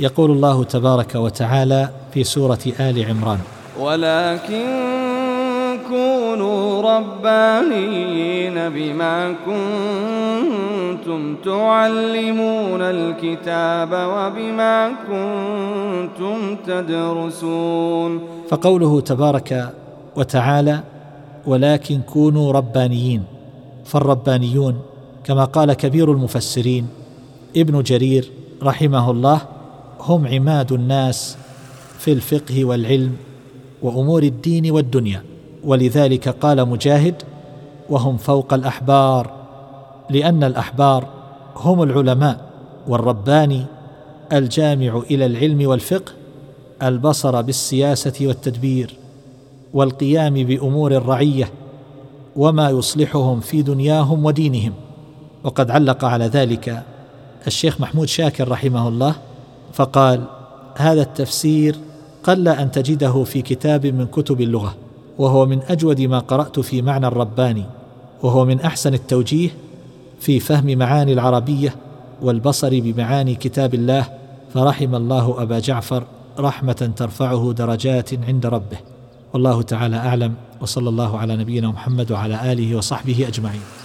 يقول الله تبارك وتعالى في سورة آل عمران. ولكن كونوا ربانيين بما كنتم تعلمون الكتاب وبما كنتم تدرسون. فقوله تبارك وتعالى ولكن كونوا ربانيين فالربانيون كما قال كبير المفسرين ابن جرير رحمه الله هم عماد الناس في الفقه والعلم وأمور الدين والدنيا. ولذلك قال مجاهد وهم فوق الأحبار لأن الأحبار هم العلماء والرباني الجامع إلى العلم والفقه البصر بالسياسة والتدبير والقيام بأمور الرعية وما يصلحهم في دنياهم ودينهم. وقد علق على ذلك الشيخ محمود شاكر رحمه الله فقال هذا التفسير قل أن تجده في كتاب من كتب اللغة وهو من أجود ما قرأت في معنى الرباني وهو من أحسن التوجيه في فهم معاني العربية والبصر بمعاني كتاب الله فرحم الله أبا جعفر رحمة ترفعه درجات عند ربه. والله تعالى أعلم وصلى الله على نبينا محمد وعلى آله وصحبه أجمعين.